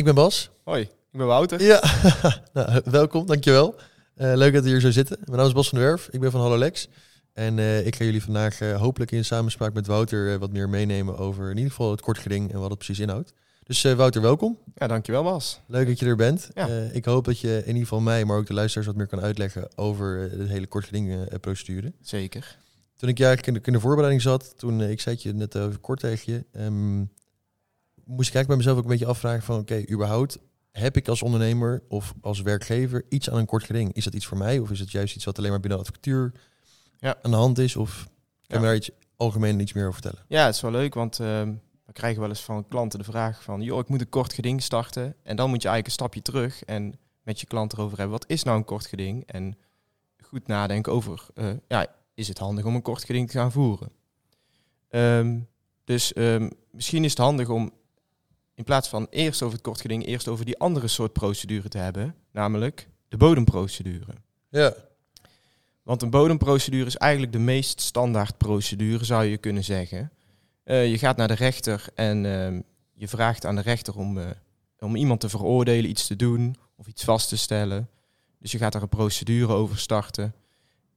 Ik ben Bas. Hoi, ik ben Wouter. Ja, nou, welkom, dankjewel. Uh, leuk dat we hier zo zitten. Mijn naam is Bas van der Werf, ik ben van Hallolex. En uh, ik ga jullie vandaag uh, hopelijk in samenspraak met Wouter wat meer meenemen over in ieder geval het kort geding en wat het precies inhoudt. Dus Wouter, welkom. Ja, dankjewel Bas. Leuk dat je er bent. Ja. ik hoop dat je in ieder geval mij, maar ook de luisteraars wat meer kan uitleggen over de hele kort geding procedure. Zeker. Toen ik eigenlijk in de, in de voorbereiding zat, toen ik zei het je net kort tegen je, um, moest ik eigenlijk bij mezelf ook een beetje afvragen van oké, okay, überhaupt heb ik als ondernemer of als werkgever iets aan een kort geding? Is dat iets voor mij of is het juist iets wat alleen maar binnen de advocatuur ja. aan de hand is? Of kan je daar iets algemeen iets meer over vertellen? Ja, het is wel leuk, want uh, we krijgen wel eens van klanten de vraag van joh, ik moet een kort geding starten. En dan moet je eigenlijk een stapje terug en met je klant erover hebben, wat is nou een kort geding? En goed nadenken over, uh, ja, is het handig om een kort geding te gaan voeren? Um, dus um, misschien is het handig om in plaats van eerst over het kort geding, eerst over die andere soort procedure te hebben, namelijk de bodemprocedure. Ja. Want een bodemprocedure is eigenlijk de meest standaard procedure, zou je kunnen zeggen. Uh, je gaat naar de rechter en uh, je vraagt aan de rechter om, uh, om iemand te veroordelen, iets te doen of iets vast te stellen. Dus je gaat daar een procedure over starten.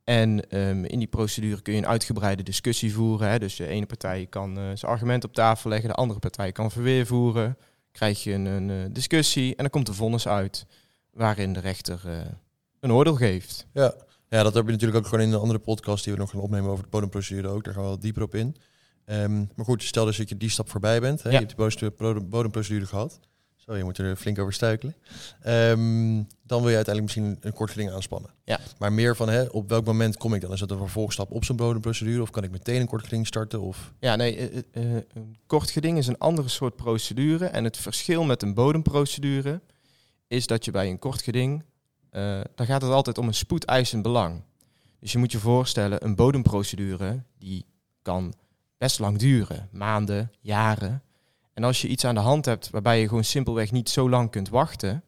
En um, in die procedure kun je een uitgebreide discussie voeren. Hè. Dus de ene partij kan uh, zijn argument op tafel leggen, de andere partij kan verweer voeren. Krijg je een, een uh, discussie en dan komt er vonnis uit waarin de rechter uh, een oordeel geeft. Ja. ja, dat heb je natuurlijk ook gewoon in een andere podcast die we nog gaan opnemen over de bodemprocedure ook. Daar gaan we wel dieper op in. Um, maar goed, stel dus dat je die stap voorbij bent. Hè. Ja. Je hebt de bodemprocedure gehad. Zo, je moet er flink over stuikelen. Um, dan wil je uiteindelijk misschien een kort geding aanspannen. Ja. Maar meer van, hè, op welk moment kom ik dan? Is dat een vervolgstap op zo'n bodemprocedure? Of kan ik meteen een kort geding starten? Of? Ja, nee, uh, uh, een kort geding is een andere soort procedure. En het verschil met een bodemprocedure is dat je bij een kort geding, uh, dan gaat het altijd om een spoedeisend belang. Dus je moet je voorstellen, een bodemprocedure, die kan best lang duren. Maanden, jaren. En als je iets aan de hand hebt waarbij je gewoon simpelweg niet zo lang kunt wachten,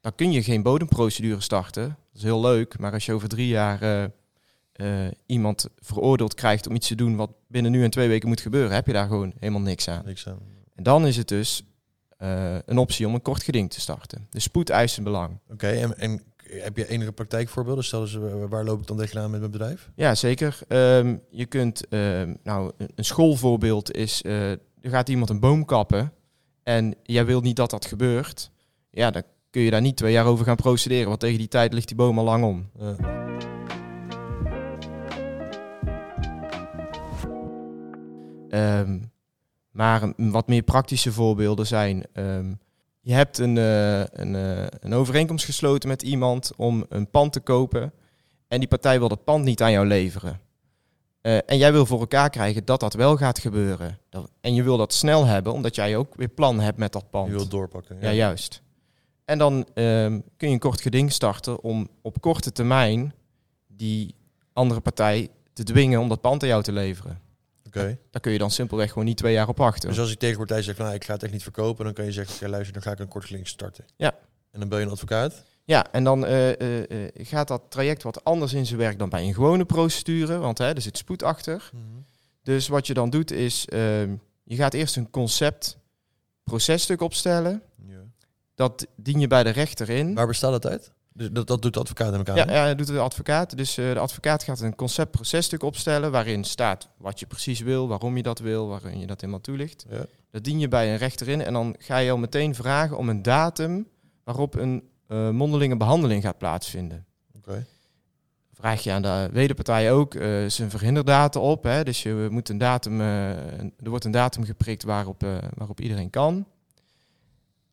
dan kun je geen bodemprocedure starten. Dat is heel leuk, maar als je over drie jaar uh, uh, iemand veroordeeld krijgt om iets te doen wat binnen nu en twee weken moet gebeuren, heb je daar gewoon helemaal niks aan. Niks aan. En dan is het dus uh, een optie om een kort geding te starten. De spoedeisend belang. Oké, okay, en, en heb je enige praktijkvoorbeelden? Stel eens, waar loop ik dan tegenaan met mijn bedrijf? Ja, zeker. Um, je kunt, um, nou, een schoolvoorbeeld is er gaat iemand een boom kappen en jij wilt niet dat dat gebeurt, ja, dan kun je daar niet twee jaar over gaan procederen, want tegen die tijd ligt die boom al lang om. Um, maar wat meer praktische voorbeelden zijn. Um, je hebt een, uh, een, uh, een overeenkomst gesloten met iemand om een pand te kopen. En die partij wil dat pand niet aan jou leveren. Uh, en jij wil voor elkaar krijgen dat dat wel gaat gebeuren. Dat, en je wil dat snel hebben, omdat jij ook weer plan hebt met dat pand. Je wilt doorpakken. Ja, ja juist. En dan um, kun je een kort geding starten om op korte termijn die andere partij te dwingen om dat pand aan jou te leveren. Oké. Okay. Daar kun je dan simpelweg gewoon niet twee jaar op wachten. Dus als ik tegen partij zeg, nou ik ga het echt niet verkopen, dan kan je zeggen, ja, luister, dan ga ik een kort geding starten. Ja. En dan bel je een advocaat. Ja, en dan uh, uh, uh, gaat dat traject wat anders in zijn werk dan bij een gewone procedure, want hè, er zit spoed achter. Mm -hmm. Dus wat je dan doet is, ehm, je gaat eerst een concept processtuk opstellen. Ja. Dat dien je bij de rechter in. Waar bestaat dat uit? Dus dat, dat doet de advocaat in elkaar? Ja, ja, dat doet de advocaat. Dus de advocaat gaat een concept processtuk opstellen waarin staat wat je precies wil, waarom je dat wil, waarin je dat helemaal toelicht. Ja. Dat dien je bij een rechter in en dan ga je al meteen vragen om een datum waarop een uh, mondelinge behandeling gaat plaatsvinden. Okay. Vraag je aan de wederpartij ook uh, zijn verhinderdata op. Hè? Dus je moet een datum, uh, er wordt een datum geprikt waarop, waarop iedereen kan.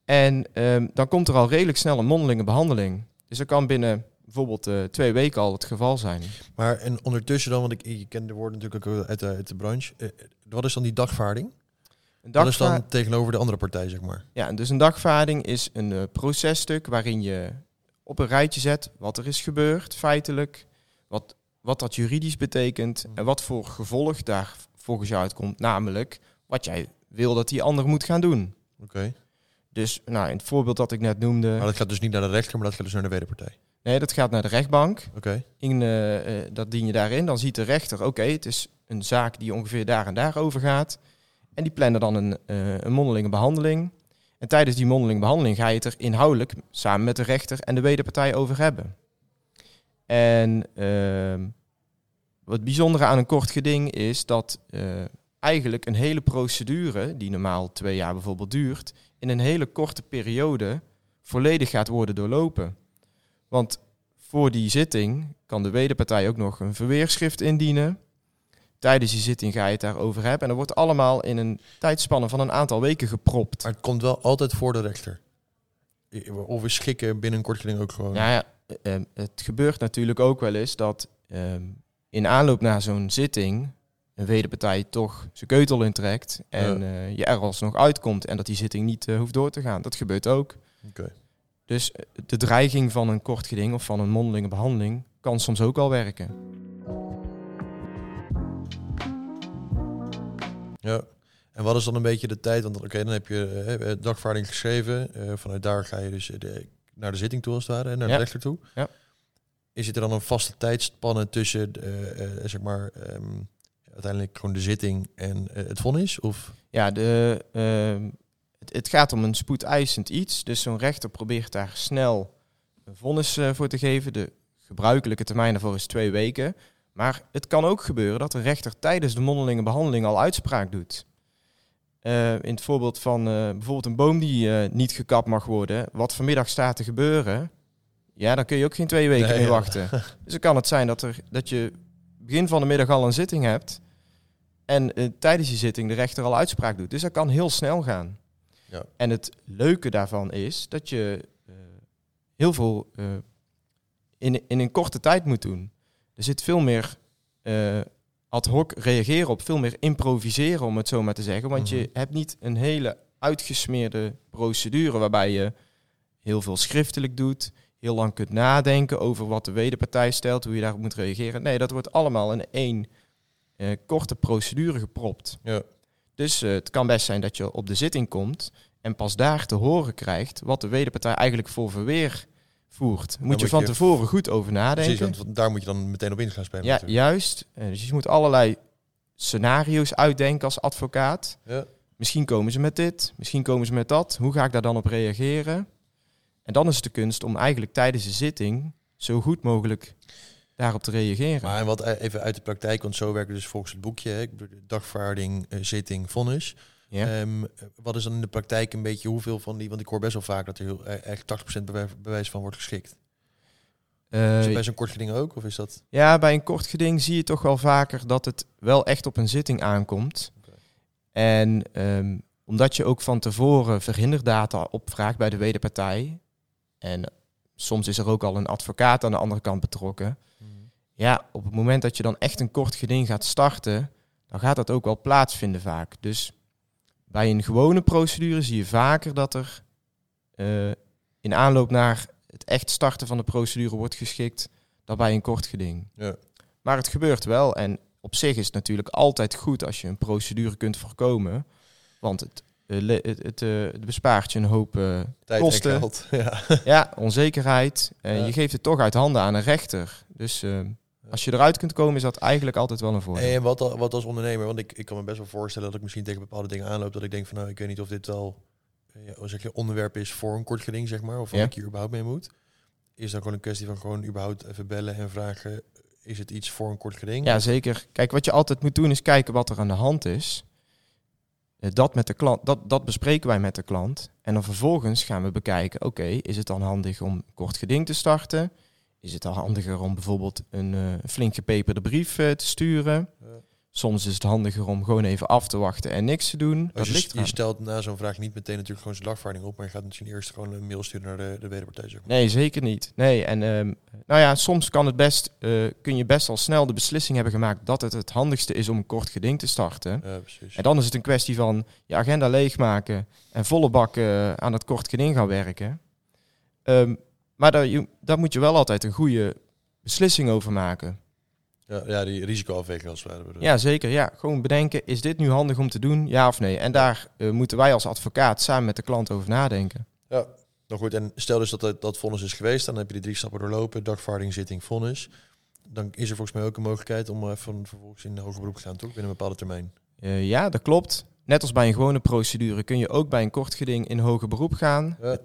En um, dan komt er al redelijk snel een mondelinge behandeling. Dus dat kan binnen bijvoorbeeld twee weken al het geval zijn. Maar en ondertussen dan, want ik, ik ken de woorden natuurlijk ook uit de, uit de branche. wat is dan die dagvaarding? Een Dat is dan tegenover de andere partij, zeg maar. Ja, dus een dagvaarding is een eh, processtuk waarin je op een rijtje zet wat er is gebeurd, feitelijk, wat, wat dat juridisch betekent en wat voor gevolg daar volgens jou uitkomt, namelijk wat jij wil dat die ander moet gaan doen. Oké. Dus nou, in het voorbeeld dat ik net noemde, Maar dat gaat dus niet naar de rechter, maar dat gaat dus naar de wederpartij. nee, dat gaat naar de rechtbank. Oké. In, eh, dat dien je daarin. Dan ziet de rechter, oké, het is een zaak die ongeveer daar en daar over gaat. En die plannen dan een, eh, een mondelinge behandeling. En tijdens die mondelinge behandeling ga je het er inhoudelijk samen met de rechter en de wederpartij over hebben. En ehm, wat bijzondere aan een kort geding is dat eh, eigenlijk een hele procedure, die normaal twee jaar bijvoorbeeld duurt, in een hele korte periode volledig gaat worden doorlopen. Want voor die zitting kan de wederpartij ook nog een verweerschrift indienen. Tijdens die zitting ga je het daarover hebben. En dat wordt allemaal in een tijdspanne van een aantal weken gepropt. Maar het komt wel altijd voor de rechter. Of is schikken binnen een kort geding ook gewoon... Ja, ja, eh, eh, het gebeurt natuurlijk ook wel eens dat ehm, in aanloop naar zo'n zitting een wederpartij toch zijn keutel intrekt en Ja. eh, je er alsnog uitkomt en dat die zitting niet eh, hoeft door te gaan. Dat gebeurt ook. Dus eh, de dreiging van een kort geding of van een mondelinge behandeling kan soms ook wel werken. Ja. En wat is dan een beetje de tijd? Want oké, dan heb je eh, dagvaarding geschreven. Eh, vanuit daar ga je dus de- naar de zitting toe als het ware, en naar Ja. de rechter toe. Ja. Is het er dan een vaste tijdspanne tussen, zeg maar, ehm, uiteindelijk gewoon de zitting en het vonnis? Of Ja, de, ehm, het, het gaat om een spoedeisend iets. Dus zo'n rechter probeert daar snel een vonnis voor te geven. De gebruikelijke termijn daarvoor is twee weken. Maar het kan ook gebeuren dat de rechter tijdens de mondelinge behandeling al uitspraak doet. Eh, in het voorbeeld van eh, bijvoorbeeld een boom die eh, niet gekapt mag worden, wat vanmiddag staat te gebeuren, ja, dan kun je ook geen twee weken Nee, meer ja. wachten. Dus dan kan het zijn dat, er, dat je begin van de middag al een zitting hebt en tijdens die zitting de rechter al uitspraak doet. Dus dat kan heel snel gaan. Ja. En het leuke daarvan is dat je heel veel in, in een korte tijd moet doen. Er zit veel meer eh, ad hoc reageren op, veel meer improviseren om het zo maar te zeggen. Want je Mhm. hebt niet een hele uitgesmeerde procedure waarbij je heel veel schriftelijk doet, heel lang kunt nadenken over wat de wederpartij stelt, hoe je daarop moet reageren. Nee, dat wordt allemaal in één eh, korte procedure gepropt. ja. Dus eh, het kan best zijn dat je op de zitting komt en pas daar te horen krijgt wat de wederpartij eigenlijk voor verweer voert. Moet je van tevoren goed over nadenken. precies, want daar moet je dan meteen op in gaan spelen. ja, natuurlijk. juist. Eh, dus je moet allerlei scenario's uitdenken als advocaat. Ja. Misschien komen ze met dit, misschien komen ze met dat. Hoe ga ik daar dan op reageren? En dan is het de kunst om eigenlijk tijdens de zitting zo goed mogelijk daarop te reageren. Maar en wat eh, even uit de praktijk, want zo werkt het dus volgens het boekje. Hè, dagvaarding, eh, zitting, vonnis. Ja. Ehm, wat is dan in de praktijk een beetje hoeveel van die, want ik hoor best wel vaak dat er heel, eh, echt 80% bewijs, bewijs van wordt geschikt. Is dat bij zo'n kort geding ook? Of is dat... Ja, bij een kort geding zie je toch wel vaker dat het wel echt op een zitting aankomt. En ehm, omdat je ook van tevoren verhinderdata opvraagt bij de wederpartij. En soms is er ook al een advocaat aan de andere kant betrokken. Ja, op het moment dat je dan echt een kort geding gaat starten, dan gaat dat ook wel plaatsvinden vaak. Dus bij een gewone procedure zie je vaker dat er eh, in aanloop naar het echt starten van de procedure wordt geschikt dan bij een kort geding. Ja. Maar het gebeurt wel en op zich is het natuurlijk altijd goed als je een procedure kunt voorkomen. Want het, eh, het, het, eh, het bespaart je een hoop Tijd kosten. en geld. Ja. ja, onzekerheid. En Ja. je geeft het toch uit handen aan een rechter. Dus als je eruit kunt komen, is dat eigenlijk altijd wel een voordeel. En wat, wat als ondernemer, want ik, ik kan me best wel voorstellen dat ik misschien tegen bepaalde dingen aanloop. Dat ik denk van nou, ik weet niet of dit wel eh, ja, hoe zeg je, onderwerp is voor een kort geding, zeg maar. Of waar Ja. ik hier überhaupt mee moet. Is dan gewoon een kwestie van gewoon überhaupt even bellen en vragen, is het iets voor een kort geding? Ja, zeker. Kijk, wat je altijd moet doen is kijken wat er aan de hand is. Eh, Dat, met de klant, dat, dat bespreken wij met de klant. En dan vervolgens gaan we bekijken, oké, is het dan handig om kort geding te starten? Is het dan handiger om bijvoorbeeld een eh, flink gepeperde brief eh, te sturen? Ja. Soms is het handiger om gewoon even af te wachten en niks te doen. Dat Als je, ligt je stelt na zo'n vraag niet meteen natuurlijk gewoon zijn dagvaarding op, maar je gaat misschien eerst gewoon een mail sturen naar de, de wederpartij. Zeg maar. Nee, zeker niet. Nee, en ehm, nou ja, soms kan het best, eh, kun je best al snel de beslissing hebben gemaakt dat het het handigste is om een kort geding te starten. Ja, precies. En dan is het een kwestie van je agenda leegmaken en volle bak aan het kort geding gaan werken. Ehm, maar daar, je, daar moet je wel altijd een goede beslissing over maken. Ja, ja, die risicoafweging als het ware. Ja, zeker. Ja, gewoon bedenken, is dit nu handig om te doen? Ja of nee? En daar eh, moeten wij als advocaat samen met de klant over nadenken. Ja, nou goed. En stel dus dat het, dat vonnis is geweest, dan heb je die drie stappen doorlopen, dagvaarding, zitting, vonnis. Dan is er volgens mij ook een mogelijkheid om even vervolgens in de hoger beroep te gaan, toch? Binnen een bepaalde termijn. Eh, ja, dat klopt. Net als bij een gewone procedure kun je ook bij een kort geding in hoger beroep gaan. Ja.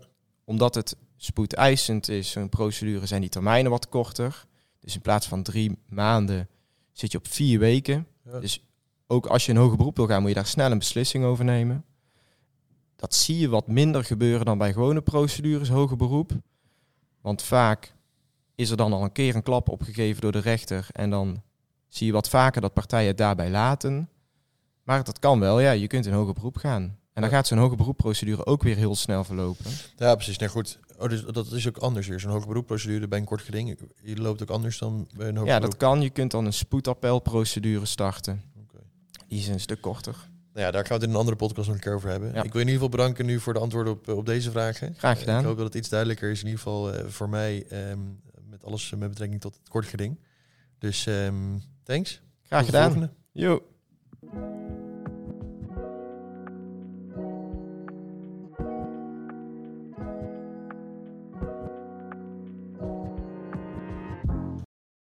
Omdat het spoedeisend is, zo'n procedure, zijn die termijnen wat korter. Dus in plaats van drie maanden zit je op vier weken. Ja. Dus ook als je in hoger beroep wil gaan, moet je daar snel een beslissing over nemen. Dat zie je wat minder gebeuren dan bij gewone procedures, hoger beroep. Want vaak is er dan al een keer een klap opgegeven door de rechter. En dan zie je wat vaker dat partijen het daarbij laten. Maar dat kan wel, ja. Je kunt in hoger beroep gaan. En dan gaat zo'n hoger beroepprocedure ook weer heel snel verlopen. Ja, precies. Nee, goed. Oh, dus dat is ook anders weer. Zo'n hoger beroepprocedure bij een kort geding, je loopt ook anders dan bij een hoger Ja, dat beroep. kan. Je kunt dan een spoedappelprocedure starten. Oké. Die is een stuk korter. Nou ja, daar gaan we het in een andere podcast nog een keer over hebben. Ja. Ik wil in ieder geval bedanken nu voor de antwoorden op, op deze vragen. Graag gedaan. Ik hoop dat het iets duidelijker is, in ieder geval eh, voor mij, ehm, met alles met betrekking tot het kort geding. Dus ehm, thanks. Graag gedaan. Jo.